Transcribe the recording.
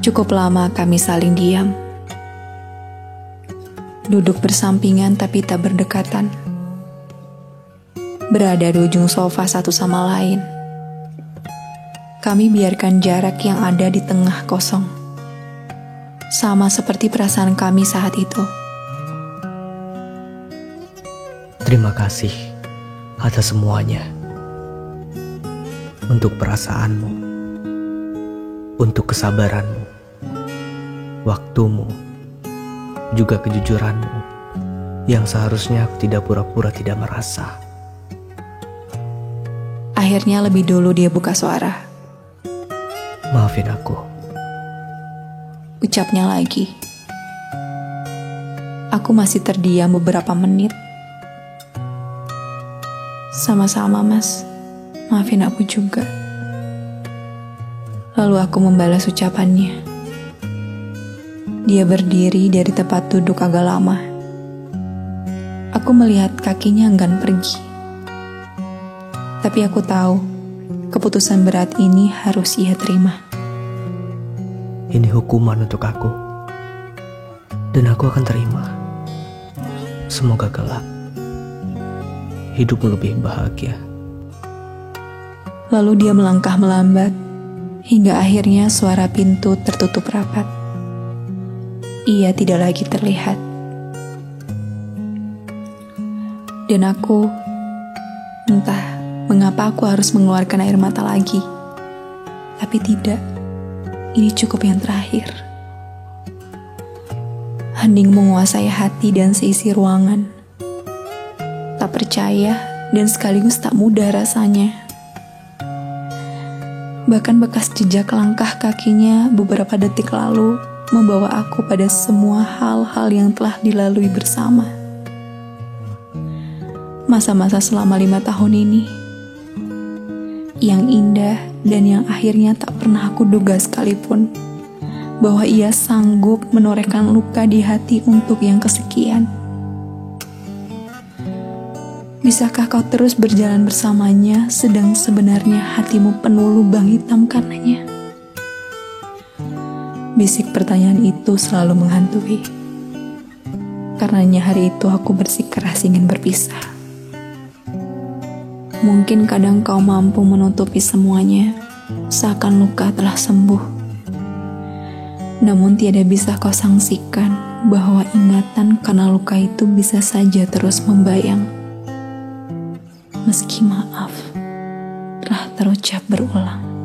Cukup lama kami saling diam. Duduk bersampingan tapi tak berdekatan. Berada di ujung sofa satu sama lain. Kami biarkan jarak yang ada di tengah kosong. Sama seperti perasaan kami saat itu. Terima kasih atas semuanya. Untuk perasaanmu, untuk kesabaranmu, waktumu, juga kejujuranmu yang seharusnya aku tidak pura-pura tidak merasa. Akhirnya lebih dulu dia buka suara. Maafin aku. Ucapnya lagi. Aku masih terdiam beberapa menit. Sama-sama, Mas. Maafin aku juga. Lalu aku membalas ucapannya. Dia berdiri dari tempat duduk agak lama. Aku melihat kakinya enggan pergi. Tapi aku tahu, keputusan berat ini harus ia terima. Ini hukuman untuk aku. Dan aku akan terima. Semoga kelak hidupmu lebih bahagia. Lalu dia melangkah melambat hingga akhirnya suara pintu tertutup rapat. Ia tidak lagi terlihat. Dan aku entah mengapa aku harus mengeluarkan air mata lagi. Tapi tidak. Ini cukup yang terakhir. Hening menguasai hati dan seisi ruangan. Tak percaya dan sekaligus tak mudah rasanya. Bahkan bekas jejak langkah kakinya beberapa detik lalu membawa aku pada semua hal-hal yang telah dilalui bersama. Masa-masa selama lima tahun ini, yang indah dan yang akhirnya tak pernah aku duga sekalipun, bahwa ia sanggup menorehkan luka di hati untuk yang kesekian. Bisakah kau terus berjalan bersamanya, sedang sebenarnya hatimu penuh lubang hitam karenanya? Bisik pertanyaan itu selalu menghantui. Karenanya hari itu aku bersikeras ingin berpisah. Mungkin kadang kau mampu menutupi semuanya, seakan luka telah sembuh. Namun tiada bisa kau sangsikan bahwa ingatan karena luka itu bisa saja terus membayang. Meski maaf telah terucap berulang.